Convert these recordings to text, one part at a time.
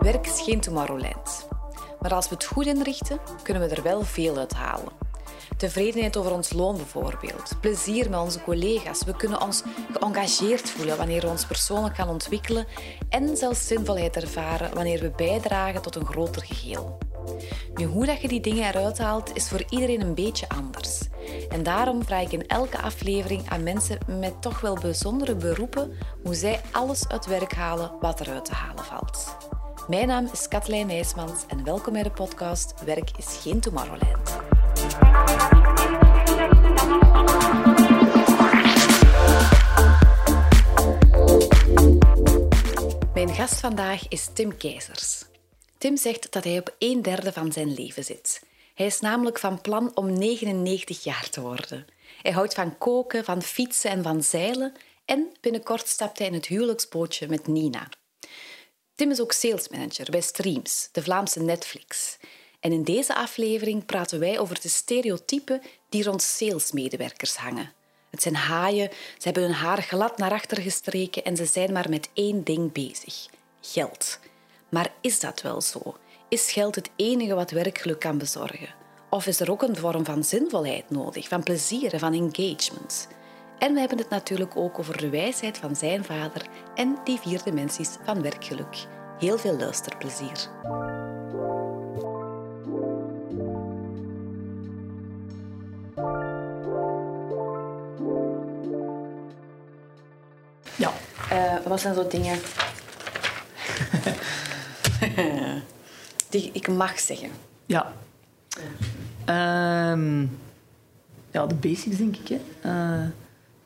Werk is geen Tomorrowland. Maar als we het goed inrichten, kunnen we er wel veel uit halen. Tevredenheid over ons loon bijvoorbeeld. Plezier met onze collega's. We kunnen ons geëngageerd voelen wanneer we ons persoonlijk gaan ontwikkelen. En zelfs zinvolheid ervaren wanneer we bijdragen tot een groter geheel. Nu, hoe dat je die dingen eruit haalt, is voor iedereen een beetje anders. En daarom vraag ik in elke aflevering aan mensen met toch wel bijzondere beroepen hoe zij alles uit werk halen wat eruit te halen valt. Mijn naam is Katlijn Nijsmans en welkom bij de podcast Werk is geen Tomorrowland. Mijn gast vandaag is Tim Keizers. Tim zegt dat hij op een derde van zijn leven zit. Hij is namelijk van plan om 99 jaar te worden. Hij houdt van koken, van fietsen en van zeilen en binnenkort stapt hij in het huwelijksbootje met Nina. Tim is ook salesmanager bij Streams, de Vlaamse Netflix. En in deze aflevering praten wij over de stereotypen die rond salesmedewerkers hangen. Het zijn haaien, ze hebben hun haar glad naar achter gestreken en ze zijn maar met één ding bezig: geld. Maar is dat wel zo? Is geld het enige wat werkgeluk kan bezorgen? Of is er ook een vorm van zinvolheid nodig, van plezier en van engagement? En we hebben het natuurlijk ook over de wijsheid van zijn vader en die vier dimensies van werkgeluk. Heel veel luisterplezier. Ja, uh, wat zijn zo dingen die ik mag zeggen? Ja. Um, ja, de basics denk ik. Hè. Uh,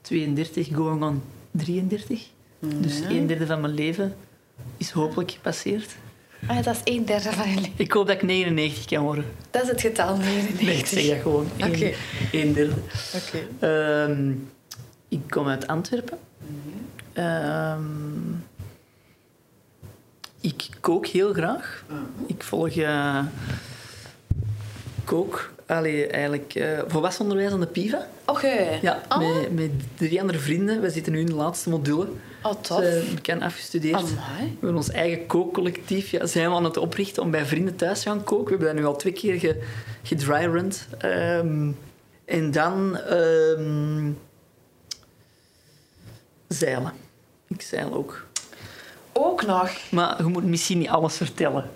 32 going on 33. Dus een derde van mijn leven is hopelijk gepasseerd. Ah, dat is een derde van je leven. Ik hoop dat ik 99 kan worden. Dat is het getal 99. Nee, ik zeg dat gewoon. Oké. Okay. Een derde. Oké. Okay. Um, ik kom uit Antwerpen. Um, ik kook heel graag. Ik volg uh, kook Allee, eigenlijk uh, volwassen onderwijs aan de PIVA. Oké. Ja, oh. met, met, drie andere vrienden. We zitten nu in de laatste module. Oh, tof. Dus, uh, bekend afgestudeerd. Amai. We hebben ons eigen kookcollectief. Ja, zijn we aan het oprichten om bij vrienden thuis te gaan koken. We hebben dat nu al twee keer ge, gedryrund. Um, en dan... Um, zeilen. Ik zeil ook. Ook nog? Maar je moet misschien niet alles vertellen.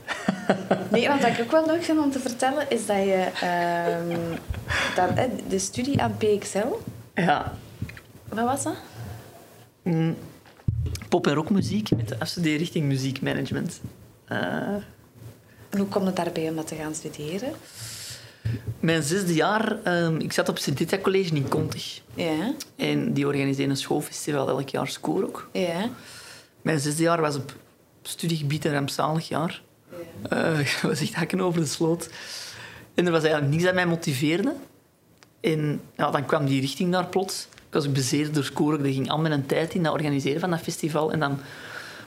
Nee, want wat ik ook wel leuk vind om te vertellen, is dat je um, dat, de studie aan PXL... Ja. Wat was dat? Mm, pop- en rockmuziek met de afstudeerrichting muziekmanagement. Uh, en hoe komt het daarbij om dat te gaan studeren? Mijn zesde jaar, um, ik zat op Sint College in Kontig. Ja. En die organiseren een schoolfestival elk jaar, Score ook. Ja. Mijn zesde jaar was op studiegebied een rampzalig jaar. Uh, ik was echt hakken over de sloot. En er was eigenlijk niets dat mij motiveerde. En ja, dan kwam die richting daar plots. Ik was ook bezeten door scoren. Er ging al mijn tijd in dat organiseren van dat festival. En dan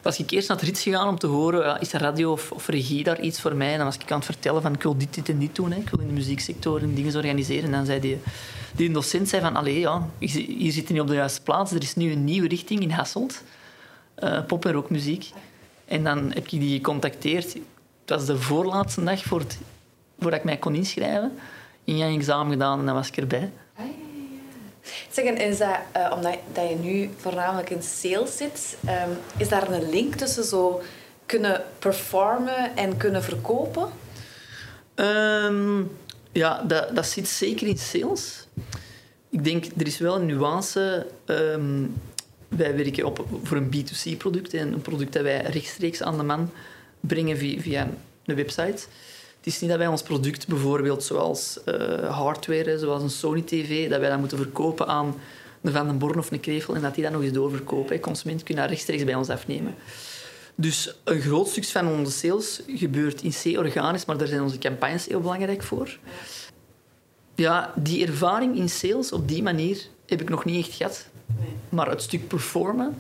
was ik eerst naar het rits gegaan om te horen... Ja, is er radio of, of, regie daar iets voor mij? En dan was ik aan het vertellen van... Ik wil dit, dit en dit doen. Hè. Ik wil in de muzieksector en dingen organiseren. En dan zei die, die docent zei van... Allee, ja, hier zit je niet op de juiste plaats. Er is nu een nieuwe richting in Hasselt. Uh, pop- en rockmuziek. En dan heb ik die gecontacteerd het was de voorlaatste dag voor het, voordat ik mij kon inschrijven. In een examen gedaan en dan was ik erbij. Ah, zeg, en is dat, uh, omdat dat je nu voornamelijk in sales zit, um, is daar een link tussen zo kunnen performen en kunnen verkopen? Um, ja, dat, dat zit zeker in sales. Ik denk, er is wel een nuance. Um, wij werken op, voor een B2C-product, een product dat wij rechtstreeks aan de man brengen via, via een website. Het is niet dat wij ons product bijvoorbeeld zoals uh, hardware, zoals een Sony TV, dat wij dat moeten verkopen aan een Van den Born of een Krevel en dat die dat nog eens doorverkopen. Consumenten kunnen dat rechtstreeks bij ons afnemen. Dus een groot stuk van onze sales gebeurt in C organisch, maar daar zijn onze campagnes heel belangrijk voor. Ja, die ervaring in sales op die manier heb ik nog niet echt gehad. Maar het stuk performen,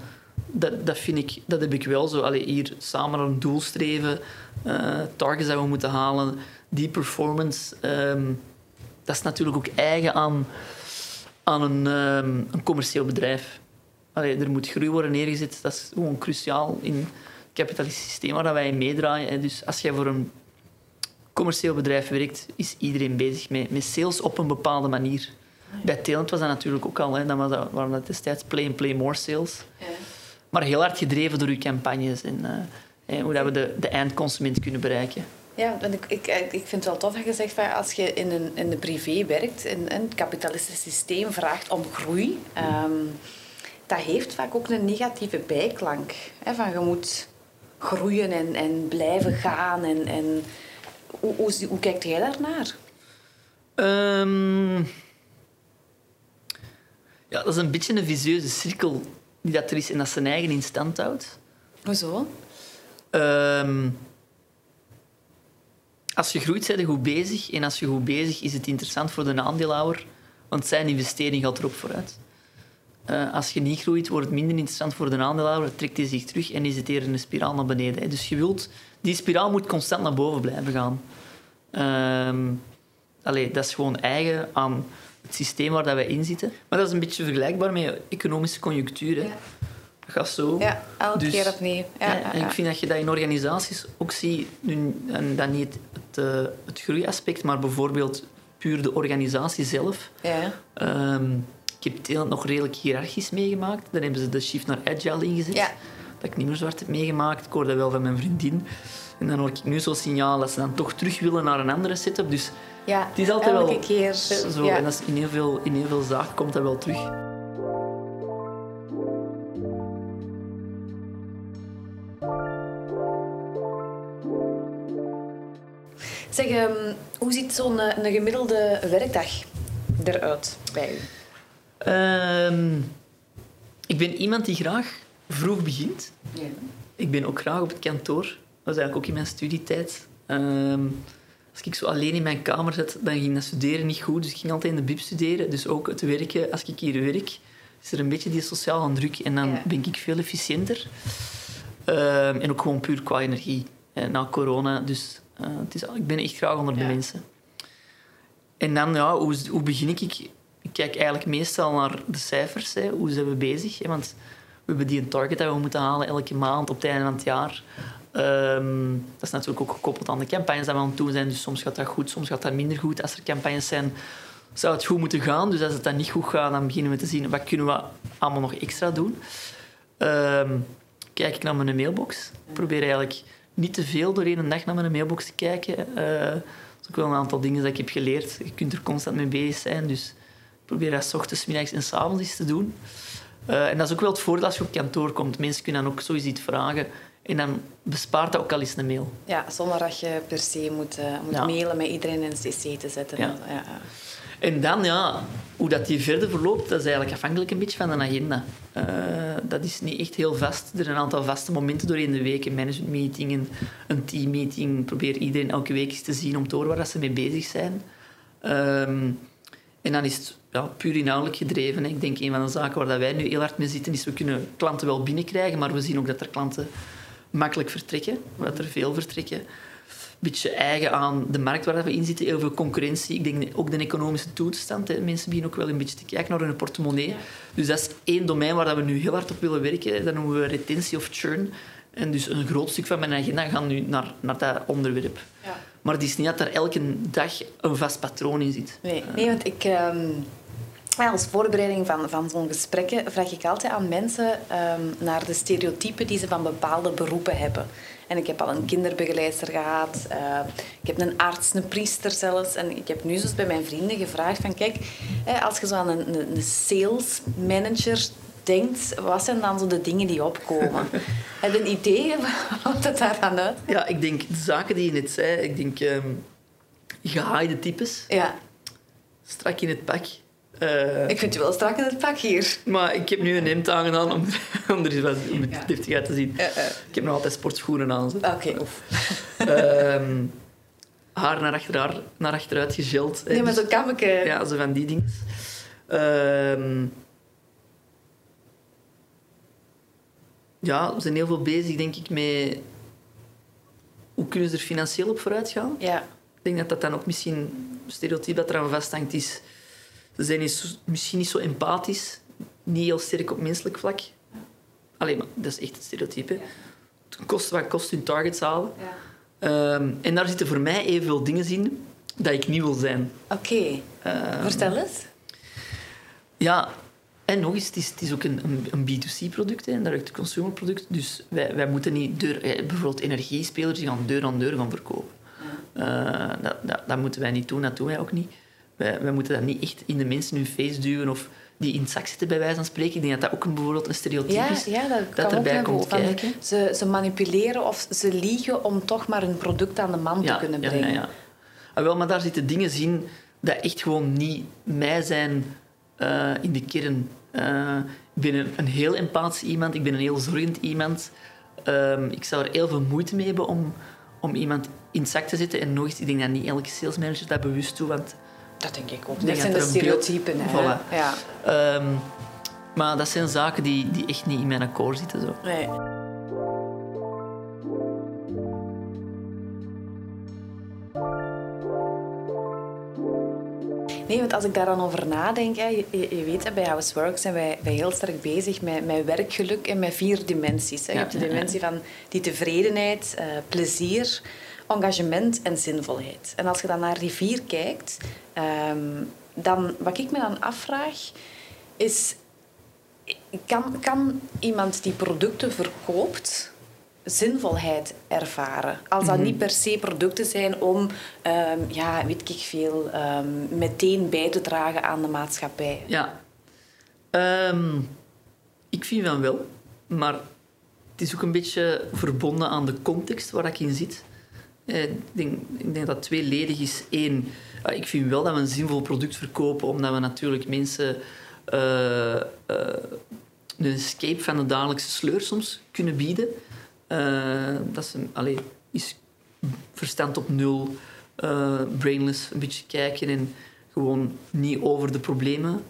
dat, dat, vind ik, dat heb ik wel zo. Allee, hier samen een doel streven, uh, targets dat we moeten halen, die performance, um, dat is natuurlijk ook eigen aan, aan een, ehm, een commercieel bedrijf. Allee, er moet groei worden neergezet. Dat is gewoon cruciaal in het kapitalistisch systeem waar wij in meedraaien. Dus als jij voor een commercieel bedrijf werkt, is iedereen bezig met, met sales op een bepaalde manier. Bij Talent was dat natuurlijk ook al. Hè. Dan was dat, waren dat destijds play and play more sales. Maar heel hard gedreven door uw campagnes en eh, hoe dat we de, de eindconsument kunnen bereiken. Ja, want ik, ik, ik vind het wel tof dat je zegt van als je in, een, in de privé werkt, in, in het kapitalistische systeem vraagt om groei, ehm, dat heeft vaak ook een negatieve bijklank. Hè, van je moet groeien en, en blijven gaan. En, en hoe, hoe, hoe kijkt jij daarnaar? Ehm, ja, dat is een beetje een visieuze cirkel die dat er is en dat zijn eigen in stand houdt. Hoezo? Ehm, als je groeit, zijn je goed bezig. En als je goed bezig is het interessant voor de aandeelhouder, want zijn investering gaat erop vooruit. Eh, als je niet groeit, wordt het minder interessant voor de aandeelhouder, trekt hij zich terug en is het eerder een spiraal naar beneden. hè. Dus je wilt, die spiraal moet constant naar boven blijven gaan. Ehm, allee, dat is gewoon eigen aan het systeem waar dat wij in zitten. Maar dat is een beetje vergelijkbaar met economische conjunctuur. hè. Ja. Dat gaat zo. Ja, elke Dus- keer opnieuw. Ja, en ik vind dat je dat in organisaties ook ziet. Nu, en dan niet het, eh, het groeiaspect, maar bijvoorbeeld puur de organisatie zelf. Ja. Ehm, ik heb het nog redelijk hiërarchisch meegemaakt. Dan hebben ze de shift naar agile ingezet. Dat ik niet meer zwart heb meegemaakt. Ik hoor dat wel van mijn vriendin. En dan hoor ik nu zo'n signaal dat ze dan toch terug willen naar een andere setup. Dus ja, het is altijd elke wel keer. zo. Ja. En dat is in, heel veel, in heel veel zaken komt dat wel terug. Zeg, ehm, hoe ziet zo'n eh, een gemiddelde werkdag eruit bij u? Ehm, ik ben iemand die graag vroeg begint. Ja. Ik ben ook graag op het kantoor. Dat was eigenlijk ook in mijn studietijd. Ehm, als ik zo alleen in mijn kamer zat, dan ging dat studeren niet goed. Dus ik ging altijd in de bib studeren. Dus ook het werken, als ik hier werk, is er een beetje die sociale druk. En dan Ja. ben ik veel efficiënter. Ehm, en ook gewoon puur qua energie. na corona. Dus eh, het is, ik ben echt graag onder de Ja. mensen. En dan, ja, hoe, hoe begin ik? ik? Ik kijk eigenlijk meestal naar de cijfers. Hè. Hoe zijn we bezig? Hè? Want we hebben die een target dat we moeten halen elke maand op het einde van het jaar. Ehm, dat is natuurlijk ook gekoppeld aan de campagnes die we aan het doen zijn. Dus soms gaat dat goed, soms gaat dat minder goed. Als er campagnes zijn, zou het goed moeten gaan. Dus als het dan niet goed gaat, dan beginnen we te zien wat kunnen we allemaal nog extra doen. Ehm, kijk ik naar mijn mailbox. Ik probeer eigenlijk niet te veel door één dag naar mijn mailbox te kijken. Eh, dat is ook wel een aantal dingen dat ik heb geleerd. Je kunt er constant mee bezig zijn. Dus ik probeer dat s ochtends, middags en s avonds eens te doen. Eh, en dat is ook wel het voordeel als je op kantoor komt. Mensen kunnen dan ook sowieso iets vragen. En dan bespaart dat ook al eens een mail. Ja, zonder dat je per se moet, eh, moet Ja. mailen met iedereen in CC te zetten. Ja. Ja. En dan, ja, hoe dat die verder verloopt, dat is eigenlijk afhankelijk een beetje van de agenda. Eh, dat is niet echt heel vast. Er zijn een aantal vaste momenten doorheen de week. Een managementmeeting, een, een teammeeting. Probeer iedereen elke week eens te zien om te horen waar dat ze mee bezig zijn. Ehm, en dan is het ja, puur inhoudelijk gedreven. hè. Ik denk een van de zaken waar dat wij nu heel hard mee zitten, is we kunnen klanten wel binnenkrijgen, maar we zien ook dat er klanten makkelijk vertrekken, dat er veel vertrekken beetje eigen aan de markt waar we in zitten. Heel veel concurrentie. Ik denk ook de economische toestand. Hè. Mensen beginnen ook wel een beetje te kijken naar hun portemonnee. Dus dat is één domein waar we nu heel hard op willen werken. Dat noemen we retentie of churn. En dus een groot stuk van mijn agenda gaat nu naar, naar dat onderwerp. Ja. Maar het is niet dat er elke dag een vast patroon in zit. Nee, nee, want ik... ehm, ja, als voorbereiding van, van zo'n gesprekken vraag ik altijd aan mensen ehm, naar de stereotypen die ze van bepaalde beroepen hebben. En ik heb al een kinderbegeleidster gehad, eh, ik heb een arts, een priester zelfs. En ik heb nu zoals bij mijn vrienden gevraagd van kijk, als je zo aan een, een, sales manager denkt, wat zijn dan zo de dingen die opkomen? Heb je een idee wat het daarvan uit? Ja, ik denk de zaken die je net zei. Ik denk ehm gehaaide types. Ja, Strak in het pak. Eh, ik vind je wel strak in het pak hier. Maar ik heb nu een hemd aangedaan om, om er eens wat om het Ja. deftig uit te zien. Eh, eh. Ik heb nog altijd sportschoenen aan. zo. Oké, oef. Ehm, haar naar, achter, naar achteruit gegeld. hè. Nee, maar Dus- zo kammeke. Ja, zo van die dingen. Ehm, ja, we zijn heel veel bezig, denk ik, met hoe kunnen ze er financieel op vooruit gaan. Ja. Ik denk dat dat dan ook misschien een stereotype dat eraan vasthangt is. Ze zijn niet zo- misschien niet zo empathisch, niet heel sterk op menselijk vlak. Alleen maar dat is echt het stereotype. Het kost wat kost hun targets halen. Ja. Ehm, en daar zitten voor mij evenveel dingen in dat ik niet wil zijn. Oké, Ehm, vertel eens. Ja, en nog eens, het is, het is ook een, een, een B2C-product, een direct-to-consumer product. Dus wij, wij moeten niet deur, eh, bijvoorbeeld energiespelers die gaan deur aan deur gaan verkopen. Eh, dat, dat, dat moeten wij niet doen, dat doen wij ook niet. Wij, wij moeten dat niet echt in de mensen hun face duwen of die in het zak zitten, bij wijze van spreken. Ik denk dat dat ook een, bijvoorbeeld een stereotype Ja, is. ja, dat, erbij komt kijken. Ze, ze manipuleren of ze liegen om toch maar hun product aan de man te kunnen brengen. Ja, ja, Ah, wel, maar daar zitten dingen in dat echt gewoon niet mij zijn eh, in de kern. Eh, ik ben een, een heel empathisch iemand, ik ben een heel zorgend iemand. Ehm, ik zou er heel veel moeite mee hebben om, om iemand in het zak te zetten. En nog eens, ik denk dat niet elke salesmanager dat bewust doet, want Dat denk ik ook. Ik Dat zijn de er beeld- stereotypen. Hè? Voilà. Ja. Ehm, maar dat zijn zaken die, die echt niet in mijn akkoord zitten. Zo. Nee. Nee, want als ik daar dan over nadenk, hè, je, je- weet, hè, bij Housework zijn wij, wij heel sterk bezig met, met werkgeluk en met vier dimensies. Hè. Je Ja, hebt de ja, ja. dimensie van die tevredenheid, eh, plezier, engagement en zinvolheid. En als je dan naar die vier kijkt, ehm, dan, wat ik me dan afvraag, is kan, kan iemand die producten verkoopt zinvolheid ervaren? Als dat niet per se producten zijn om, ehm, ja, weet ik veel, ehm, meteen bij te dragen aan de maatschappij. Ja. Ik vind van wel, maar het is ook een beetje verbonden aan de context waar ik in zit. Eh, Ik denk, dat het tweeledig is. Eén, eh, ik vind wel dat we een zinvol product verkopen, omdat we natuurlijk mensen eh, eh, een escape van de dagelijkse sleur soms kunnen bieden. Dat ze, allee, is verstand op nul, brainless, een beetje kijken en gewoon niet over de problemen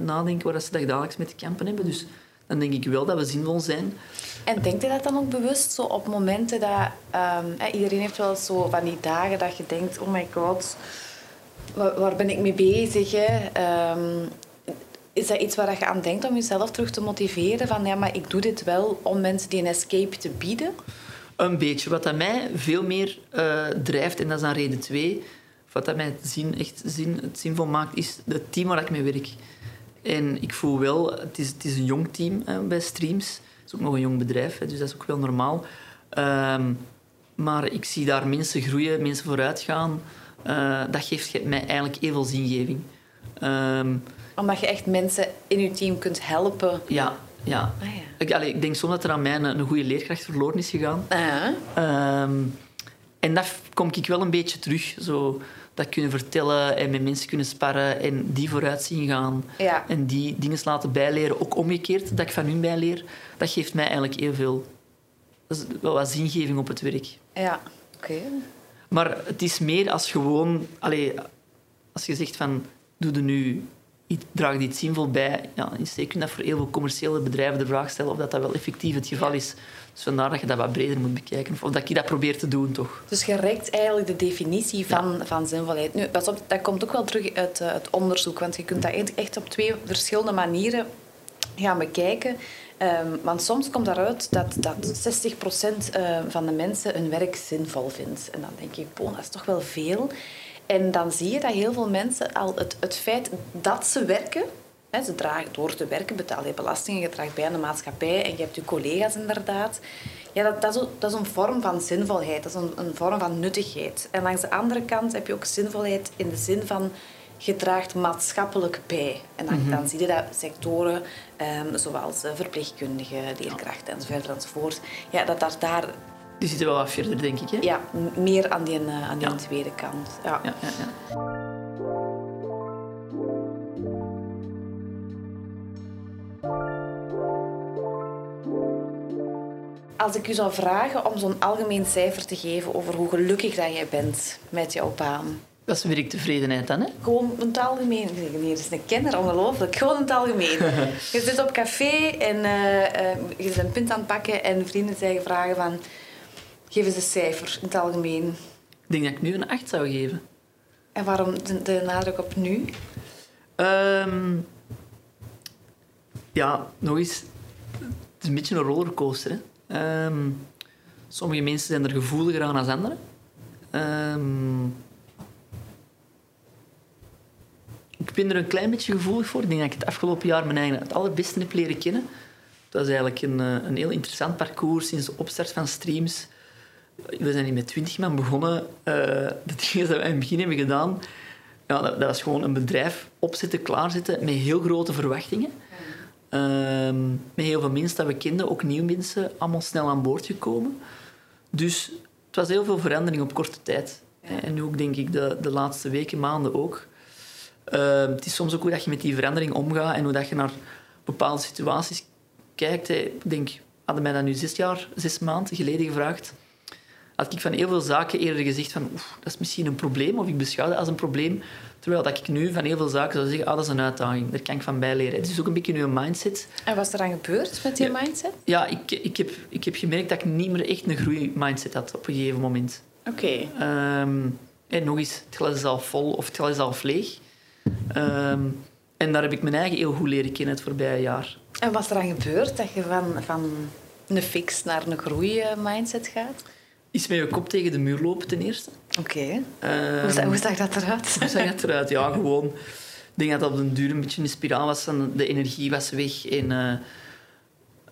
nadenken waar ze dagelijks mee te kampen hebben. Dus dan denk ik wel dat we zinvol zijn. En denkt je dat dan ook bewust zo op momenten dat... ehm, iedereen heeft wel zo van die dagen dat je denkt... Oh my god, waar, waar ben ik mee bezig? Hè? Ehm, is dat iets waar je aan denkt om jezelf terug te motiveren? Van ja, maar ik doe dit wel om mensen die een escape te bieden. Een beetje. Wat dat mij veel meer eh, drijft, en dat is dan reden twee, wat dat mij het, zin, echt zin, het zinvol maakt, is het team waar ik mee werk. En ik voel wel, het is, het is een jong team hè, bij Streams. Het is ook nog een jong bedrijf, hè, dus dat is ook wel normaal. Ehm, maar ik zie daar mensen groeien, mensen vooruit gaan. Eh, dat geeft mij eigenlijk evenveel zingeving. Ehm, Omdat je echt mensen in je team kunt helpen. ja, ja. Ah, ja. Ik, allee, ik denk soms dat er aan mij een, een goede leerkracht verloren is gegaan. Ah, Ehm, en dat kom ik wel een beetje terug. Zo, dat kunnen vertellen en met mensen kunnen sparren en die vooruit zien gaan. ja. En die dingen laten bijleren. Ook omgekeerd, dat ik van hun bijleer. Dat geeft mij eigenlijk heel veel... Dat is wel wat zingeving op het werk. ja. Oké. Maar het is meer als gewoon... Allee, als je zegt van... Doe er nu... iets- Draag dit zinvol bij. Ja, je kunt dat voor heel veel commerciële bedrijven de vraag stellen of dat, dat wel effectief het geval is. Dus vandaar dat je dat wat breder moet bekijken. Of dat ik dat probeer te doen, toch? Dus je reikt eigenlijk de definitie van, van zinvolheid. Nu, pas op, dat komt ook wel terug uit eh, het onderzoek, want je kunt dat echt- op twee verschillende manieren gaan bekijken. Ehm, want soms komt daaruit dat, dat 60% eh, van de mensen hun werk zinvol vindt. En dan denk ik, boh, dat is toch wel veel. En dan zie je dat heel veel mensen al het, het feit dat ze werken, hè, ze dragen, door te werken betaal je belastingen, je draagt bij aan de maatschappij en je hebt je collega's inderdaad. Ja, dat, dat, is, ook- dat is een vorm van zinvolheid, dat is een, een vorm van nuttigheid. En langs de andere kant heb je ook zinvolheid in de zin van je draagt maatschappelijk bij. En dan, dan zie je dat sectoren ehm, zoals eh, verpleegkundigen, leerkrachten enzovoort enzovoort, ja, dat daar, daar Die zitten wel wat verder, denk ik. Hè? ja, meer aan die, eh, aan die Ja. tweede kant. Ja. Ja, ja. Als ik u zou vragen om zo'n algemeen cijfer te geven over hoe gelukkig dat jij bent met jouw baan. Dat is werktevredenheid dan, hè? Gewoon in het algemeen. Nee, dat is een kenner, ongelooflijk. Gewoon in het algemeen. Je zit op café en eh, eh, je bent een punt aan het pakken en vrienden zeggen vragen van... Geef eens een cijfer in het algemeen. Ik denk dat ik nu een 8 zou geven. En waarom de, de nadruk op nu? Ehm, ja, nog eens. Het is een beetje een rollercoaster. Hè. Ehm, sommige mensen zijn er gevoeliger aan dan anderen. Ehm, ik ben er een klein beetje gevoelig voor. Ik denk dat ik het afgelopen jaar mijn eigen het allerbeste heb leren kennen. Het was eigenlijk een, eh, een heel interessant parcours sinds de opstart van streams. We zijn hier met twintig man begonnen. Uh, de dingen die wij in het begin hebben gedaan, ja, dat, dat was gewoon een bedrijf opzetten, klaarzetten met heel grote verwachtingen. Um, met heel veel mensen dat we kenden, ook nieuwe mensen, allemaal snel aan boord gekomen. Dus het was heel veel verandering op korte tijd. En nu ook denk ik de, de laatste weken, maanden ook. Uh, het is soms ook hoe dat je met die verandering omgaat en hoe dat je naar bepaalde situaties kijkt. Ik denk, hadden mij dat nu zes jaar, zes maanden geleden gevraagd, had ik van heel veel zaken eerder gezegd van oef, dat is misschien een probleem, of ik beschouw dat als een probleem. Terwijl dat ik nu van heel veel zaken zou zeggen, ah, dat is een uitdaging, daar kan ik van bijleren. Het is ook een beetje nu een mindset. En wat is er dan gebeurd met die mindset? Ja, ik, ik, heb, ik heb gemerkt dat ik niet meer echt een groeimindset had op een gegeven moment. Oké. Ehm, en nog eens, het glas is al vol of het glas is al leeg. Ehm, en daar heb ik mijn eigen heel goed leren kennen het voorbije jaar. En wat is er dan gebeurd dat je van, van een fix naar een groeimindset gaat? Is met je kop tegen de muur lopen ten eerste. Oké. hoe, hoe, zag dat eruit? Hoe zag dat eruit? Ja, gewoon... Ik denk dat dat op den duur een beetje een spiraal was. En de energie was weg. En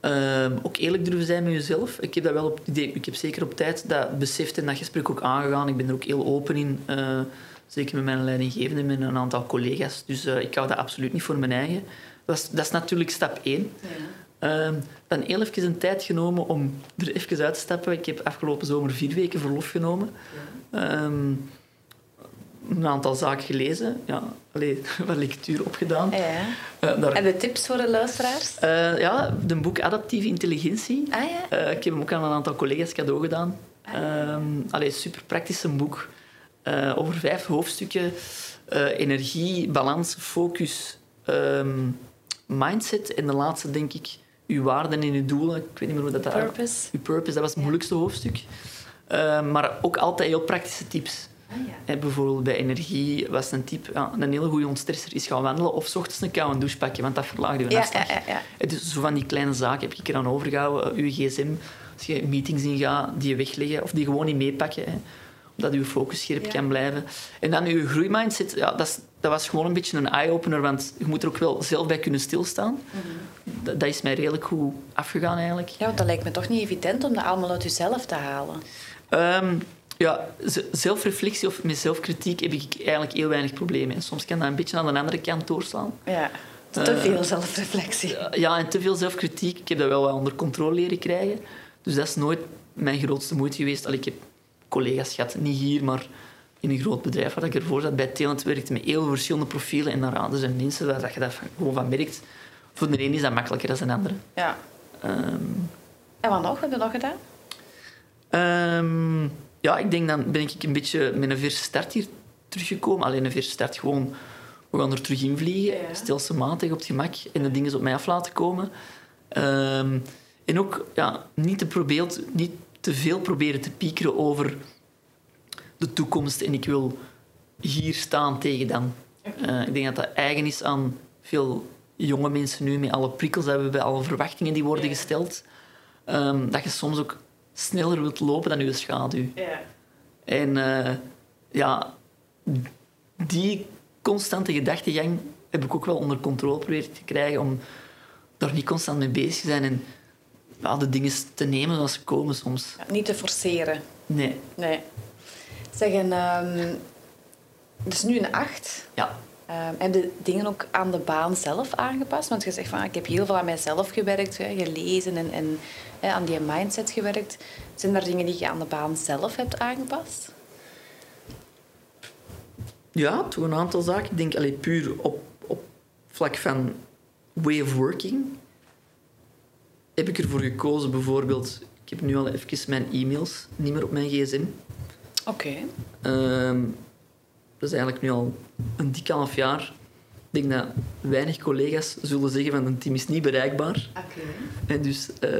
uh, ook eerlijk durven zijn met jezelf. Ik heb dat wel op, ik heb zeker op tijd dat beseft en dat gesprek ook aangegaan. Ik ben er ook heel open in. Uh, zeker met mijn leidinggevende en met een aantal collega's. Dus uh, ik hou dat absoluut niet voor mijn eigen. Dat is, dat is natuurlijk stap één. Ja. Uh, dan heel even een tijd genomen om er even uit te stappen. Ik heb afgelopen zomer vier weken verlof genomen. Um, een aantal zaken gelezen. Ja, allee, wat lectuur opgedaan. Ja. Uh, daar... En de tips voor de luisteraars? Uh, ja, de boek Adaptieve Intelligentie. Ah, ja? uh, ik heb hem ook aan een aantal collega's cadeau gedaan. Ah, um, allee, super praktisch een boek. over vijf hoofdstukken. energie, balans, focus, um, mindset. En de laatste, denk ik, uw waarden en uw doelen. Ik weet niet meer hoe dat... Purpose. Uw purpose, dat was het moeilijkste hoofdstuk. Uh, maar ook altijd heel praktische tips. Ah, ja. He, bijvoorbeeld bij energie was een tip... Ja, een hele goede ontstresser is gaan wandelen of s ochtends een koude douche pakken, want dat verlaagt je ja, ja, ja, Dus zo van die kleine zaken heb ik er aan overgehouden. Uw gsm, als je meetings ingaat, die wegleggen of die gewoon niet meepakken. Omdat uw focus scherp kan blijven. En dan uw groeimindset, ja, dat, is, dat was gewoon een beetje een eye-opener, want je moet er ook wel zelf bij kunnen stilstaan. Mm -hmm. dat, dat, is mij redelijk goed afgegaan eigenlijk. Ja, want dat lijkt me toch niet evident om dat allemaal uit jezelf te halen. Um, ja, zelfreflectie of met zelfkritiek heb ik eigenlijk heel weinig problemen. En soms kan dat een beetje aan de andere kant doorslaan. Ja, te veel uh, zelfreflectie. Ja, en te veel zelfkritiek. Ik heb dat wel wat onder controle leren krijgen. Dus dat is nooit mijn grootste moeite geweest. Allee, ik heb collega's gehad, niet hier, maar in een groot bedrijf waar ik ervoor zat. Bij Talent werkte met heel verschillende profielen. En daar er zijn mensen waar je dat gewoon van merkt. Voor de een is dat makkelijker dan de andere. Ja. Um, en wat nog? Wat heb je nog gedaan? Um, ja, ik denk dan ben ik een beetje met een verse start hier teruggekomen. Alleen een verse start gewoon... We gaan er terug in vliegen, ja. stelselmatig op het gemak en de dingen op mij af laten komen. Um, en ook ja, niet, te proberen, niet te veel proberen te piekeren over de toekomst en ik wil hier staan tegen dan. Uh, ik denk dat dat eigen is aan veel jonge mensen nu, met alle prikkels die we hebben, alle verwachtingen die worden gesteld. Um, dat je soms ook sneller wilt lopen dan je schaduw. Ja. En uh, ja, die constante gedachtegang heb ik ook wel onder controle proberen te krijgen om daar niet constant mee bezig te zijn en ja, de dingen te nemen zoals ze komen soms. Ja, niet te forceren. Nee. Nee. Zeggen, um, het is nu een acht. Ja. Um, heb je dingen ook aan de baan zelf aangepast? Want je zegt van, ik heb heel veel aan mijzelf gewerkt, hè, gelezen en, en hè, aan die mindset gewerkt. Zijn er dingen die je aan de baan zelf hebt aangepast? Ja, toch een aantal zaken. Ik denk alleen puur op, op vlak van way of working heb ik ervoor gekozen bijvoorbeeld... Ik heb nu al even mijn e-mails niet meer op mijn gsm. Oké. Okay. Um, dat is eigenlijk nu al een dik half jaar. Ik denk dat weinig collega's zullen zeggen van een team is niet bereikbaar. Okay. En dus uh,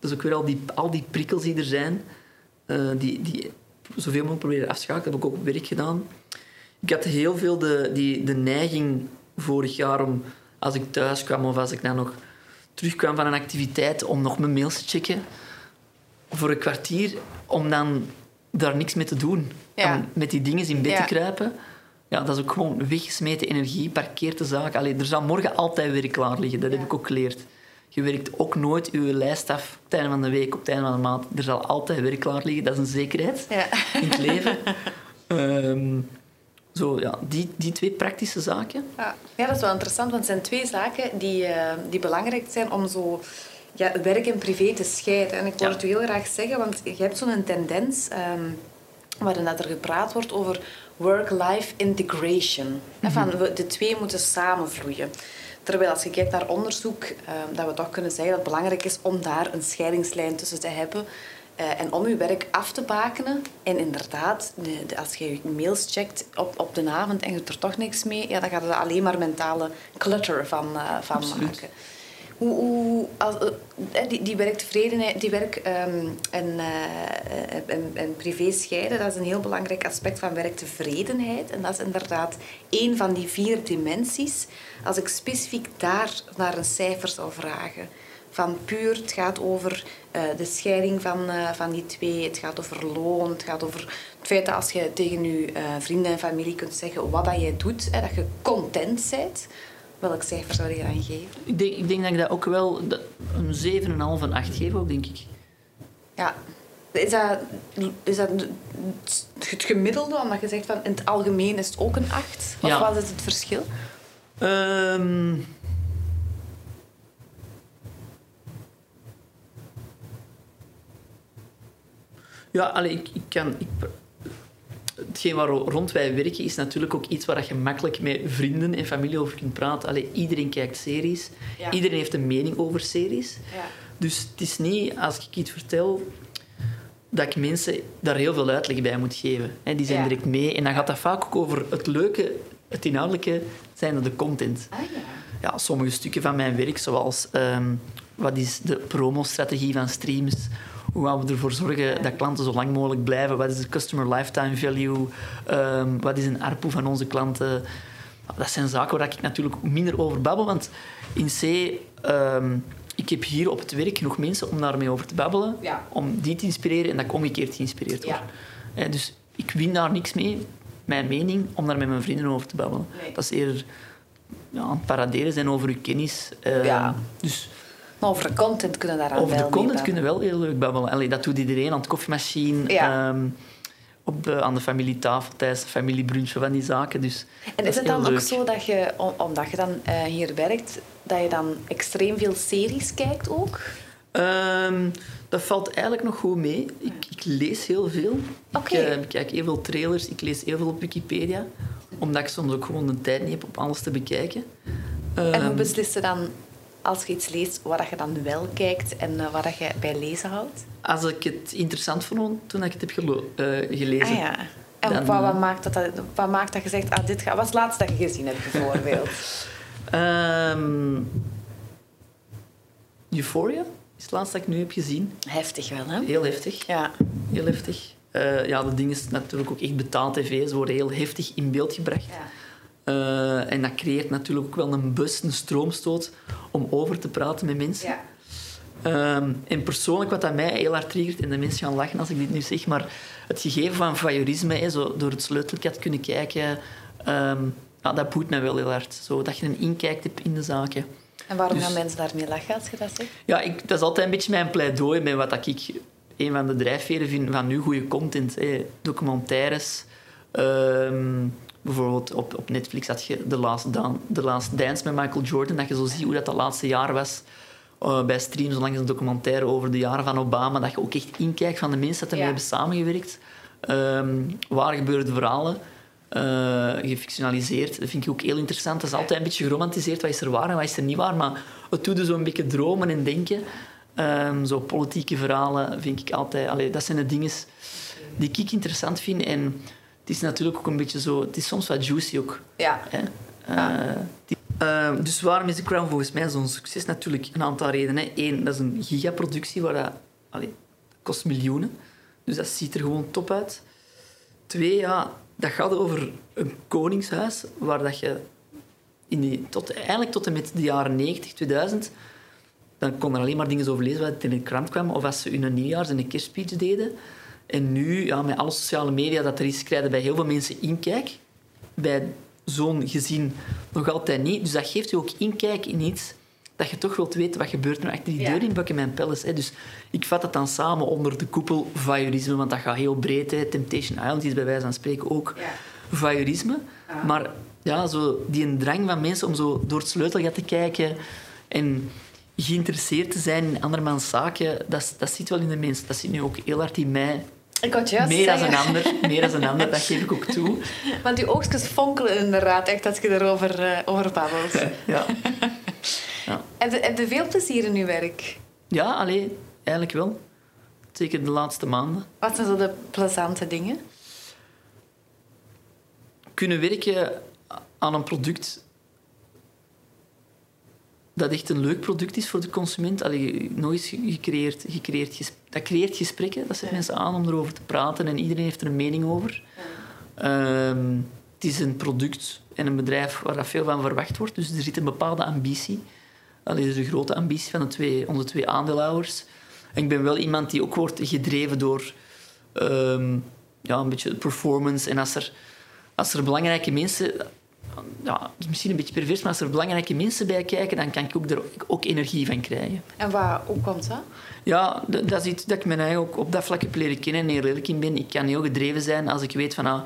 dat is ook weer al die, al die prikkels die er zijn, uh, die, die zoveel mogelijk proberen af te schakelen. Dat heb ik ook op werk gedaan. Ik had heel veel de, die, de neiging vorig jaar om, als ik thuis kwam of als ik dan nog terugkwam van een activiteit, om nog mijn mails te checken voor een kwartier, om dan daar niks mee te doen. Ja. Met die dingen in bed Ja. te kruipen. Ja, dat is ook gewoon weggesmeten energie, parkeert de zaak. Allee, er zal morgen altijd werk klaar liggen, dat heb ik ook geleerd. Je werkt ook nooit je lijst af op het einde van de week, op het einde van de maand. Er zal altijd werk klaar liggen, dat is een zekerheid in het leven. Ehm, zo, ja, die, die twee praktische zaken. Ja. ja, dat is wel interessant, want het zijn twee zaken die, eh, die belangrijk zijn om zo ja, werk en privé te scheiden. En ik wil Ja. het u heel graag zeggen, want je hebt zo'n tendens ehm, waarin dat er gepraat wordt over work-life integration. Van we, de twee moeten samenvloeien. Terwijl als je kijkt naar onderzoek, ehm, dat we toch kunnen zeggen dat het belangrijk is om daar een scheidingslijn tussen te hebben. Eh, en om je werk af te bakenen. En inderdaad, de, de- als je je mails checkt op, op de avond en je doet er toch niks mee, ja, dan gaat er alleen maar mentale clutter van, eh, van Absoluut. maken. Hoe, hoe, als, eh, die, die werktevredenheid, die werk ehm, en, en, en privé scheiden, dat is een heel belangrijk aspect van werktevredenheid. En dat is inderdaad één van die vier dimensies. Als ik specifiek daar naar een cijfer zou vragen, van puur, het gaat over eh, de scheiding van, eh, van die twee, het gaat over loon, het gaat over het feit dat als je tegen je eh, vrienden en familie kunt zeggen wat dat jij doet, hè, dat je content bent. Welk cijfer zou je dan geven? Ik denk, ik denk dat ik dat ook wel dat- een 7,5 en 8 geef, ook, denk ik. Ja. Is dat, is dat het gemiddelde, omdat je zegt van in het algemeen is het ook een 8? Of Ja. wat is het verschil? Ehm, ja, allee, ik, ik kan... Ik, hetgeen waar rond wij werken is natuurlijk ook iets waar je makkelijk met vrienden en familie over kunt praten. Allee, iedereen kijkt series. Ja. Iedereen heeft een mening over series. Ja. Dus het is niet, als ik iets vertel, dat ik mensen daar heel veel uitleg bij moet geven. Hè, die zijn Ja. direct mee. En dan gaat dat vaak ook over het leuke, het inhoudelijke, zijn de content. Ah ja. Ja, sommige stukken van mijn werk, zoals ehm, wat is de promostrategie van streams, hoe gaan we ervoor zorgen dat klanten zo lang mogelijk blijven, wat is de customer lifetime value, Ehm, wat is een ARPU van onze klanten. Dat zijn zaken waar ik natuurlijk minder over babbel, want in C... ehm, ik heb hier op het werk nog mensen om daarmee over te babbelen, Ja. om die te inspireren en dat ik omgekeerd geïnspireerd word. Ja. Eh, dus ik win daar niks mee, mijn mening, om daar met mijn vrienden over te babbelen. Nee. Dat is eerder ja, aan het paraderen zijn over uw kennis. Eh, Ja. Dus Maar over de content kunnen daar aan over de wel content mee kunnen we wel heel leuk babbelen. Allee, dat doet iedereen aan het koffiemachine, Ja. ehm, op de, aan de familietafel tijdens de familiebrunchen van die zaken. Dus En is het dan ook zo dat je, om- omdat je dan eh, hier werkt, dat je dan extreem veel series kijkt ook? Ehm, dat valt eigenlijk nog goed mee. Ik, ik lees heel veel. Ik, eh, ik kijk heel veel trailers, ik lees heel veel op Wikipedia. Omdat ik soms ook gewoon de tijd niet heb om alles te bekijken. En hoe Ehm, beslis je dan, als je iets leest, wat dat je dan wel kijkt en eh, wat dat je bij lezen houdt? Als ik het interessant vond toen ik het heb eh, gelezen. Ah ja. En Dan, wat, wat, maakt dat, dat- wat maakt dat je zegt, ah, dit gaat... Wat is het laatste dat je gezien hebt, bijvoorbeeld? Ehm, Euphoria is het laatste dat ik nu heb gezien. Heftig wel, hè? Heel heftig. Ja. Heel heftig. Eh, ja, de ding is natuurlijk ook echt betaald tv. Ze worden heel heftig in beeld gebracht. ja. Eh, en dat creëert natuurlijk ook wel een bus, een stroomstoot om over te praten met mensen. Ja. Ehm, en persoonlijk, wat dat mij heel hard triggert, en de mensen gaan lachen als ik dit nu zeg, maar het gegeven van voyeurisme, hè, zo door het sleutelkat kunnen kijken, ehm, dat boeit mij wel heel hard. Zo, dat je een inkijk hebt in de zaken. En waarom Dus- gaan mensen daarmee lachen als je dat zegt? Ja, ik, dat is altijd een beetje mijn pleidooi met wat dat ik een van de drijfveren vind van nu goede content. Hè. Documentaires. Ehm, bijvoorbeeld op, op Netflix had je The Last, Dan- The Last Dance met Michael Jordan. Dat je zo ziet hoe dat de laatste jaar was. eh, bij Stream, zo langs een documentaire over de jaren van Obama. Dat je ook echt inkijkt van de mensen dat ermee Ja. hebben samengewerkt. Ehm, waar gebeurde verhalen. eh, gefictionaliseerd. Dat vind ik ook heel interessant. Dat is altijd een beetje geromantiseerd. Wat is er waar en wat is er niet waar? Maar het doet dus zo'n beetje dromen en denken. Ehm, zo politieke verhalen vind ik altijd... Allee, dat zijn de dingen die ik interessant vind. En is natuurlijk ook een beetje zo... Het is soms wat juicy ook. Ja. Hè? Eh, die- eh, dus waarom is The Crown volgens mij zo'n succes? Natuurlijk een aantal redenen. Eén, dat is een gigaproductie. Waar dat, allee, kost miljoenen. Dus dat ziet er gewoon top uit. Twee, ja, dat gaat over een koningshuis waar dat je in die, tot, eigenlijk tot en met de jaren 90, 2000, dan kon er alleen maar dingen over lezen wat in de krant kwam. Of als ze hun nieuwjaars- en een kerstspeech deden. En nu, ja, met alle sociale media dat er is, krijgen bij heel veel mensen inkijk. Bij zo'n gezin nog altijd niet. Dus dat geeft je ook inkijk in iets dat je toch wilt weten wat gebeurt er achter die Ja. deur in Buckingham Palace. Hè. Dus ik vat het dan samen onder de koepel voyeurisme, want dat gaat heel breed. Hè. Temptation Island is bij wijze van spreken ook Ja. voyeurisme. Maar ja, zo die drang van mensen om zo door het sleutelgat te kijken en geïnteresseerd te zijn in andermans zaken, dat, dat zit wel in de mens. Dat zit nu ook heel hard in mij. Ik juist Meer dan een ander, meer dan een ander, dat geef ik ook toe. Want die oogstjes fonkelen inderdaad echt als je erover eh, over babbelt. Ja, Heb, je, heb je veel plezier in je werk? ja alleen, eigenlijk wel. Zeker de laatste maanden. Wat zijn zo de plezante dingen? Kunnen werken aan een product dat echt een leuk product is voor de consument. Allee, nog eens, creëert ges- dat creëert gesprekken. Dat zet mensen aan om erover te praten en iedereen heeft er een mening over. Ehm, het is een product en een bedrijf waar dat veel van verwacht wordt. Dus er zit een bepaalde ambitie. Allee, er is een grote ambitie van de twee, onze twee aandeelhouders. En ik ben wel iemand die ook wordt gedreven door ehm, ja, een beetje performance. En als er, als er belangrijke mensen... Ja, misschien een beetje pervers, maar als er belangrijke mensen bij kijken, dan kan ik ook er ook energie van krijgen. En waar, hoe komt dat? Ja, dat is iets dat ik mijn eigen ook op dat vlak heb leren kennen en heel eerlijk in ben. Ik kan heel gedreven zijn als ik weet van... Ah,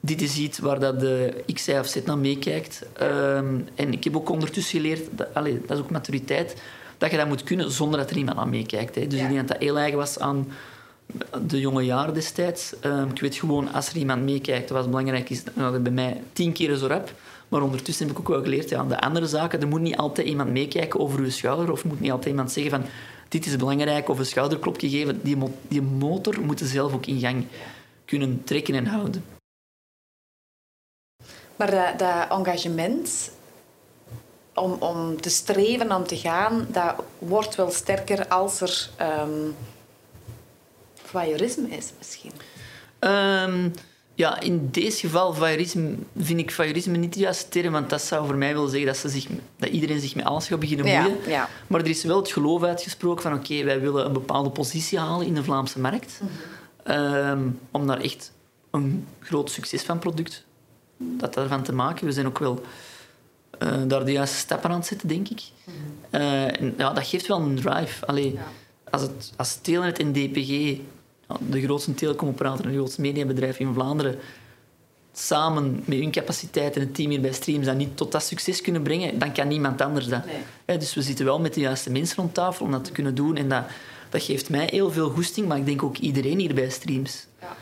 dit is iets waar dat de X, Y of Z naar meekijkt. Ehm, en ik heb ook ondertussen geleerd, dat, allee, dat is ook maturiteit, dat je dat moet kunnen zonder dat er iemand aan meekijkt. Hè. Dus Ja. ik denk dat dat heel eigen was aan de jonge jaren destijds. Ehm, ik weet gewoon, als er iemand meekijkt, wat belangrijk is, het bij mij tien keer zo rap. Maar ondertussen heb ik ook wel geleerd, ja, de andere zaken, er moet niet altijd iemand meekijken over je schouder, of moet niet altijd iemand zeggen van, dit is belangrijk, of een schouderklopje geven. Die, mo- die motor moet zelf ook in gang kunnen trekken en houden. Maar dat, engagement om, om te streven, om te gaan, dat wordt wel sterker als er um, voyeurisme is misschien. Ehm, ja, in deze geval voyeurisme, vind ik voyeurisme niet de juiste term, want dat zou voor mij willen zeggen dat, ze zich, dat iedereen zich met alles gaat beginnen Ja, moeien. ja. Maar er is wel het geloof uitgesproken van oké, wij willen een bepaalde positie halen in de Vlaamse markt. Ehm, om daar echt een groot succes van product dat daarvan te maken. We zijn ook wel eh, daar de juiste stappen aan het zetten, denk ik. Eh, en, ja, dat geeft wel een drive. Allee, Ja. als, het, als Telenet en DPG, de grootste telecomoperator en de grootste mediabedrijf in Vlaanderen, samen met hun capaciteit en het team hier bij Streams dat niet tot dat succes kunnen brengen, dan kan niemand anders dat. Nee. Dus we zitten wel met de juiste mensen rond tafel om dat te kunnen doen. En dat, dat geeft mij heel veel goesting, maar ik denk ook iedereen hier bij Streams. Ja.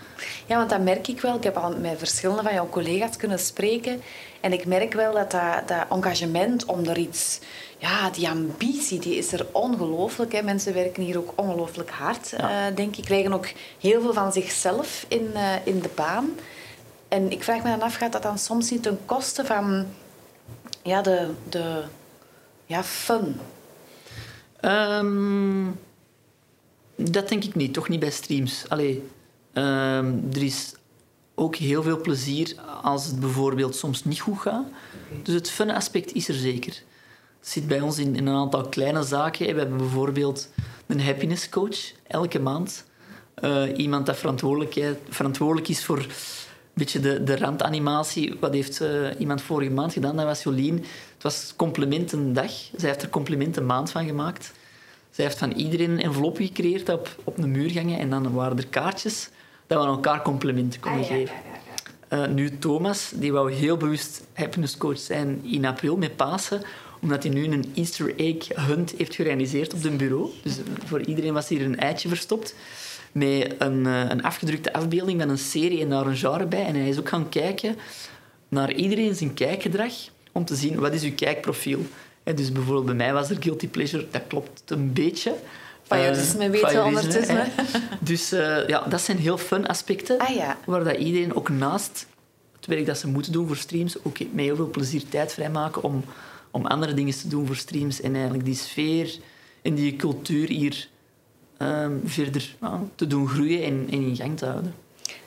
ja, want dat merk ik wel. Ik heb al met verschillende van jouw collega's kunnen spreken. En ik merk wel dat dat, dat engagement om er iets... Ja, die ambitie, die is er ongelooflijk. hè. Mensen werken hier ook ongelooflijk hard, Ja. eh, denk ik. Krijgen ook heel veel van zichzelf in, eh, in de baan. En ik vraag me dan af, gaat dat dan soms niet ten koste van... Ja, de... de ja, fun. Ehm, dat denk ik niet, toch niet bij streams. Allee, ehm, er is ook heel veel plezier als het bijvoorbeeld soms niet goed gaat. Dus het fun aspect is er zeker. Zit bij ons in, in een aantal kleine zaken. We hebben bijvoorbeeld een happiness coach elke maand. Eh, iemand dat verantwoordelijk, verantwoordelijk is voor een beetje de, de randanimatie. Wat heeft eh, iemand vorige maand gedaan? Dat was Jolien. Het was complimentendag. Zij heeft er complimentenmaand van gemaakt. Zij heeft van iedereen een envelop gecreëerd op, op een muur gangen. En dan waren er kaartjes dat we aan elkaar complimenten konden geven. Eh, nu Thomas, die wou heel bewust happiness coach zijn in april met Pasen, omdat hij nu een Easter egg hunt heeft gerealiseerd op zijn bureau. Dus voor iedereen was hier een eitje verstopt met een, eh, een afgedrukte afbeelding van een serie en daar een genre bij. En hij is ook gaan kijken naar iedereen zijn kijkgedrag om te zien wat is uw kijkprofiel. Hè, dus bijvoorbeeld bij mij was er guilty pleasure, dat klopt een beetje. Voyeurisme Eh, weten we voyeurisme, ondertussen. hè. Dus eh, ja, dat zijn heel fun aspecten. Ah ja. Waar dat iedereen ook naast het werk dat ze moeten doen voor streams, ook met heel veel plezier tijd vrijmaken om, om andere dingen te doen voor streams. En eigenlijk die sfeer en die cultuur hier ehm, verder te doen groeien en, en in gang te houden.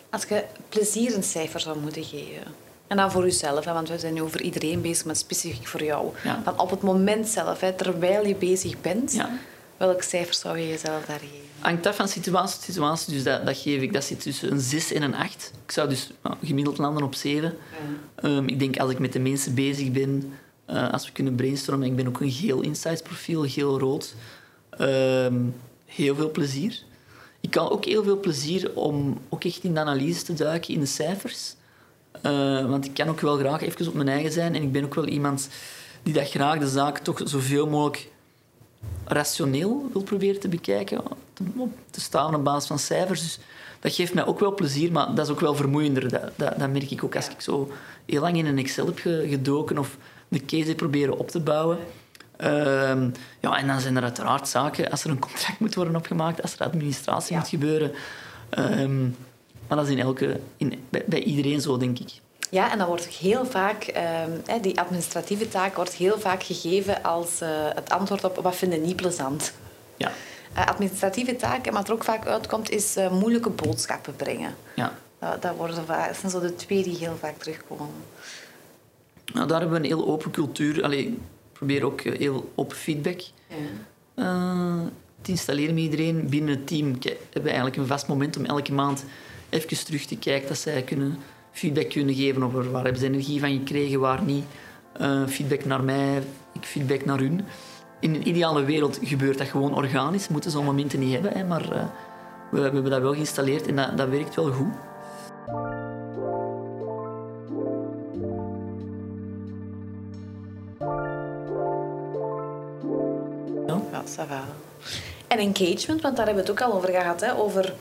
Als je plezier een cijfer zou moeten geven, En dan voor jezelf, hè, want we zijn nu over iedereen bezig, maar specifiek voor jou. Ja. Van op het moment zelf, hè, terwijl je bezig bent, Ja. welk cijfer zou je jezelf daar geven? Hangt af van situatie tot situatie, dus dat, dat geef ik. Dat zit tussen een 6 en een 8. Ik zou dus nou, gemiddeld landen op 7. Ehm, ik denk als ik met de mensen bezig ben, eh, als we kunnen brainstormen, ik ben ook een geel insights profiel, geel-rood. Ehm, heel veel plezier. Ik kan ook heel veel plezier om ook echt in de analyse te duiken, in de cijfers. Eh, want ik kan ook wel graag even op mijn eigen zijn en ik ben ook wel iemand die dat graag de zaak toch zoveel mogelijk rationeel wil proberen te bekijken, te, te staan op basis van cijfers. Dus dat geeft mij ook wel plezier, maar dat is ook wel vermoeiender. Dat, dat, dat merk ik ook als ik zo heel lang in een Excel heb ge- gedoken of de case proberen op te bouwen. Ehm, ja, en dan zijn er uiteraard zaken, als er een contract moet worden opgemaakt, als er administratie Ja. moet gebeuren. Ehm, maar dat is in elke, in, bij, bij iedereen zo, denk ik. Ja, en dan wordt heel vaak, ehm, die administratieve taak wordt heel vaak gegeven als eh, het antwoord op wat vinden niet plezant. Ja, Eh, administratieve taken, wat er ook vaak uitkomt, is eh, moeilijke boodschappen brengen. ja. Dat, dat, worden vaak, dat zijn zo de twee die heel vaak terugkomen. Nou, daar hebben we een heel open cultuur. Allee, ik probeer ook eh, heel open feedback eh, te installeren met iedereen. Binnen het team ke- hebben we eigenlijk een vast moment om elke maand even terug te kijken dat zij kunnen feedback kunnen geven over waar hebben ze energie van gekregen, waar niet. Eh, feedback naar mij, ik feedback naar hun. In een ideale wereld gebeurt dat gewoon organisch. Moeten zo'n momenten niet hebben, hè, maar we, we hebben dat wel geïnstalleerd en dat, dat werkt wel goed. Ça va. En engagement, want daar hebben we het ook al over gehad. Hè, over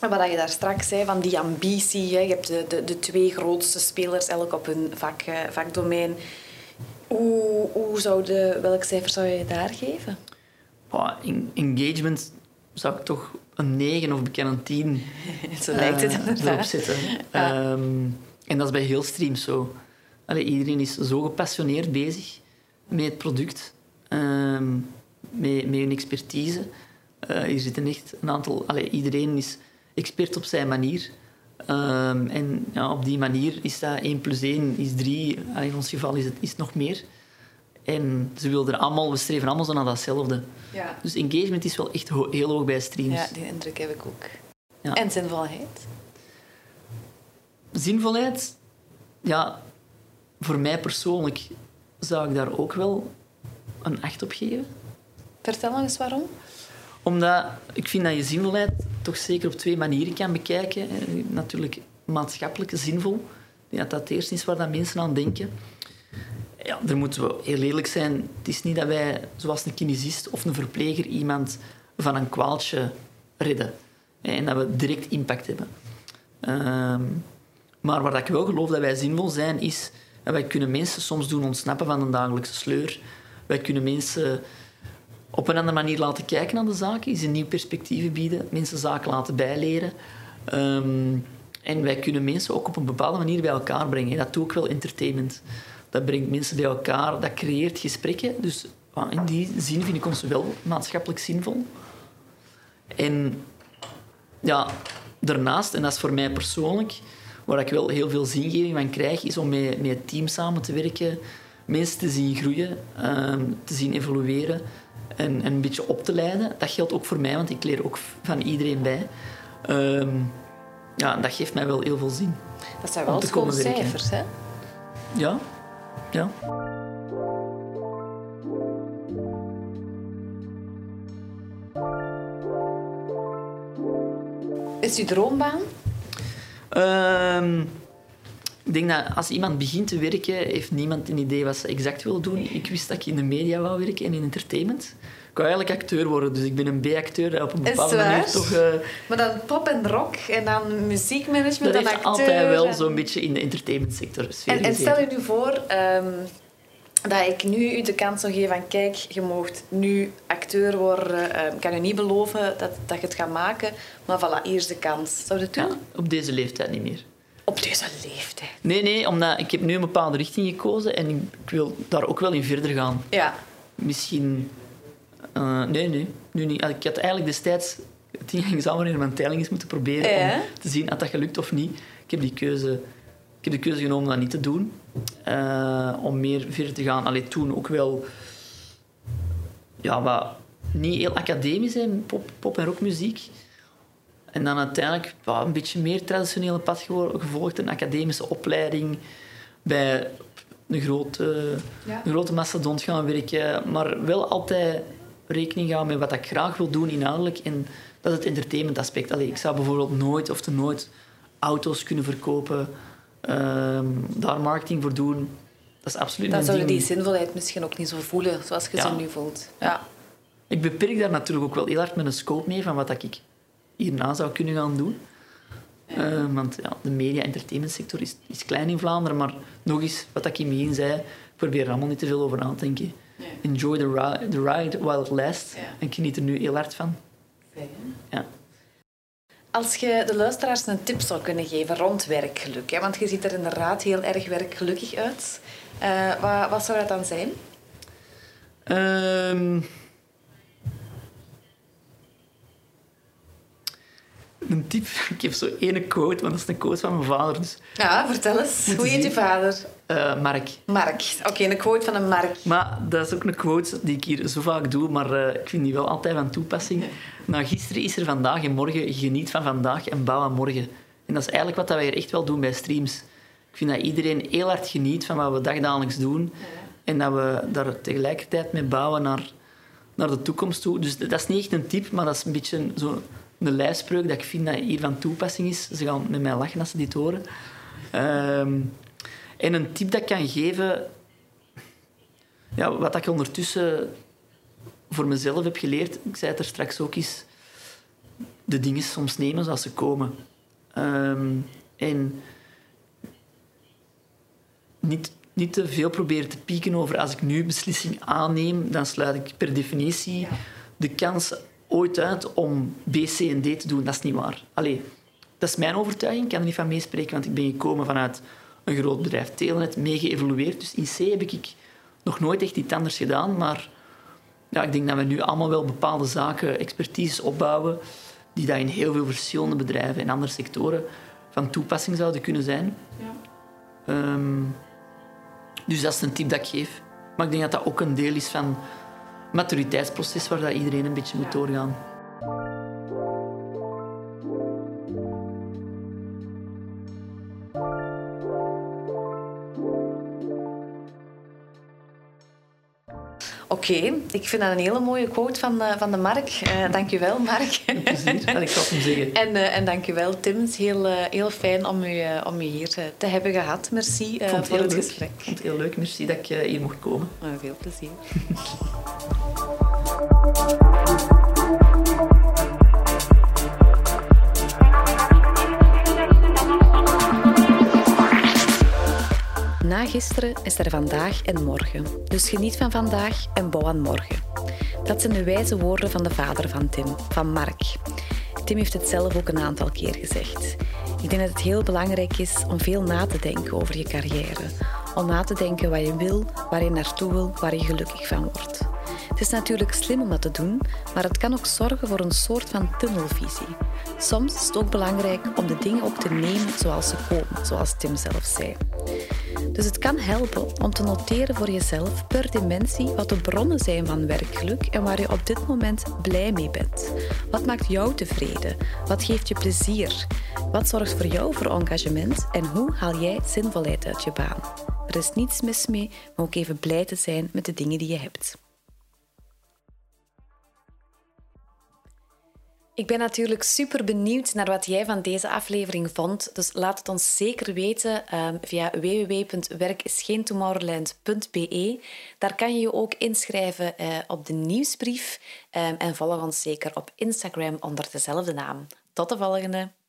wat je daar straks zei, van die ambitie. Hè. Je hebt de, de, de twee grootste spelers, elk op hun vak, eh, vakdomein. Hoe, hoe zou de, welk cijfer zou je daar geven? Boah, en- engagement zou ik toch een 9 of bekend een 10 Zo lijkt het inderdaad. erop zetten. Ehm, en dat is bij heel streams zo. Allee, iedereen is zo gepassioneerd bezig met het product, ehm, met, met hun expertise. Eh hier zitten echt een aantal... Allee, iedereen is expert op zijn manier. Ehm, en ja, op die manier is dat 1 plus 1 is 3. In ons geval is het, is nog meer. En ze wilden allemaal, we streven allemaal zo naar datzelfde. Ja. Dus engagement is wel echt ho- heel hoog bij streams. ja, die indruk heb ik ook. Ja. En zinvolheid? Zinvolheid, ja, voor mij persoonlijk zou ik daar ook wel een 8 op geven. Vertel eens waarom. Omdat ik vind dat je zinvolheid toch zeker op twee manieren kan bekijken. Eh, Natuurlijk maatschappelijk zinvol. Dat dat het eerste is waar dat mensen aan denken. Ja, daar moeten we heel eerlijk zijn. Het is niet dat wij, zoals een kinesist of een verpleger, iemand van een kwaaltje redden. En dat we direct impact hebben. Ehm, maar waar ik wel geloof dat wij zinvol zijn, is wij kunnen mensen soms doen ontsnappen van een dagelijkse sleur. Wij kunnen mensen op een andere manier laten kijken naar de zaken, ze nieuw perspectieven bieden, mensen zaken laten bijleren. Ehm, en wij kunnen mensen ook op een bepaalde manier bij elkaar brengen. Dat doe ik wel entertainment. Dat brengt mensen bij elkaar, dat creëert gesprekken. Dus in die zin vind ik ons wel maatschappelijk zinvol. En ja, daarnaast, en dat is voor mij persoonlijk, waar ik wel heel veel zingeving van krijg, is om met, met team samen te werken, mensen te zien groeien, ehm, te zien evolueren en, en een beetje op te leiden. Dat geldt ook voor mij, want ik leer ook van iedereen bij. Ehm, ja, dat geeft mij wel heel veel zin. Dat zijn wel te schoon cijfers, hè? Ja, ja. Is uw droombaan? Ehm, ik denk dat als iemand begint te werken, heeft niemand een idee wat ze exact wil doen. Ik wist dat ik in de media wou werken en in entertainment. Ik wou eigenlijk acteur worden, dus ik ben een B-acteur dat op een bepaalde manier toch... eh, Maar dan pop en rock en dan muziekmanagement dat en heeft acteur. altijd wel en- zo'n beetje in de entertainmentsector sfeer En, stel je nu voor ehm, dat ik nu u de kans zou geven van kijk, je moogt nu acteur worden. Ehm, ik kan je niet beloven dat, dat je het gaat maken, maar voilà, hier is de kans. Zou je het doen? Ja, op deze leeftijd niet meer. Op deze leeftijd. Nee, nee, omdat ik heb nu een bepaalde richting gekozen en ik, wil daar ook wel in verder gaan. Ja. Misschien... eh, nee, nee, nu niet. Ik had eigenlijk destijds het ingangsexamen in mijn teiling eens moeten proberen Ja. om te zien of dat gelukt of niet. Ik heb die keuze Ik heb de keuze genomen om dat niet te doen. Eh, om meer verder te gaan. Alleen toen ook wel... Ja, wat niet heel academisch, hè, pop, pop- en rockmuziek. En dan uiteindelijk een beetje meer traditionele pad gevolgd. Een academische opleiding bij een grote, Ja. een grote mastodont gaan werken. Maar wel altijd rekening gaan met wat ik graag wil doen inhoudelijk. En dat is het entertainment aspect. Allee, ik zou bijvoorbeeld nooit of te nooit auto's kunnen verkopen. ehm, daar marketing voor doen. Dat is absoluut Dan zou je die zinvolheid misschien ook niet zo voelen zoals je Ja. ze nu voelt. Ja. Ik beperk daar natuurlijk ook wel heel hard met een scope mee van wat ik hierna zou kunnen gaan doen. Eh, want ja, de media-entertainmentsector is, is klein in Vlaanderen, maar nog eens, wat ik in het begin zei, ik probeer er allemaal niet te veel over na te denken. Enjoy the, ri- the ride while it lasts. Ja. En ik geniet er nu heel hard van. Ja. Als je de luisteraars een tip zou kunnen geven rond werkgeluk, hè, want je ziet er inderdaad heel erg werkgelukkig uit. Eh, wat, wat zou dat dan zijn? Ehm, een tip, ik heb zo ene quote, want dat is een quote van mijn vader. Dus, Ja, vertel eens. Hoe heet je vader? eh, Mark. Mark. Oké, een quote van een Mark. Maar dat is ook een quote die ik hier zo vaak doe, maar eh, ik vind die wel altijd van toepassing. Nou, gisteren is er vandaag en morgen. Geniet van vandaag en bouw aan morgen. En dat is eigenlijk wat wij hier echt wel doen bij streams. Ik vind dat iedereen heel hard geniet van wat we dagdagelijks doen. En dat we daar tegelijkertijd mee bouwen naar, naar de toekomst toe. Dus dat is niet echt een tip, maar dat is een beetje zo'n een lijfspreuk dat ik vind dat hier van toepassing is. Ze gaan met mij lachen als ze dit horen. Ehm, en een tip dat ik kan geven... Ja, wat ik ondertussen voor mezelf heb geleerd, ik zei het er straks ook, is de dingen soms nemen zoals ze komen. Ehm, en niet, niet te veel proberen te pieken over als ik nu een beslissing aanneem, dan sluit ik per definitie de kans ooit uit om B, C en D te doen. Dat is niet waar. Allee, dat is mijn overtuiging, ik kan er niet van meespreken, want ik ben gekomen vanuit een groot bedrijf Telenet, mee geëvolueerd. Dus in C heb ik nog nooit echt iets anders gedaan, maar ja, ik denk dat we nu allemaal wel bepaalde zaken, expertise opbouwen, die dat in heel veel verschillende bedrijven en andere sectoren van toepassing zouden kunnen zijn. Ehm, dus dat is een tip dat ik geef. Maar ik denk dat dat ook een deel is van maturiteitsproces waar dat iedereen een beetje moet doorgaan. Oké, ik vind dat een hele mooie quote van, eh, van de Mark. Eh dank je wel, Mark. Plezier, kan ik zou hem zeggen. En, eh en dank je wel, Tim. Het is heel, heel fijn om u, om u hier te hebben gehad. Merci het voor heel het leuk. gesprek. Ik vond het heel leuk. Merci dat ik hier mocht komen. Eh, veel plezier. Na gisteren is er vandaag en morgen. Dus geniet van vandaag en bouw aan morgen. Dat zijn de wijze woorden van de vader van Tim, van Mark. Tim heeft het zelf ook een aantal keer gezegd. Ik denk dat het heel belangrijk is om veel na te denken over je carrière. Om na te denken wat je wil, waar je naartoe wil, waar je gelukkig van wordt. Het is natuurlijk slim om dat te doen, maar het kan ook zorgen voor een soort van tunnelvisie. Soms is het ook belangrijk om de dingen ook te nemen zoals ze komen, zoals Tim zelf zei. Dus het kan helpen om te noteren voor jezelf per dimensie wat de bronnen zijn van werkgeluk en waar je op dit moment blij mee bent. Wat maakt jou tevreden? Wat geeft je plezier? Wat zorgt voor jou voor engagement en hoe haal jij zinvolheid uit je baan? Er is niets mis mee om ook even blij te zijn met de dingen die je hebt. Ik ben natuurlijk super benieuwd naar wat jij van deze aflevering vond. Dus laat het ons zeker weten um, via www.werkisgeentomorrowland.be. Daar kan je je ook inschrijven uh, op de nieuwsbrief. Um, en volg ons zeker op Instagram onder dezelfde naam. Tot de volgende!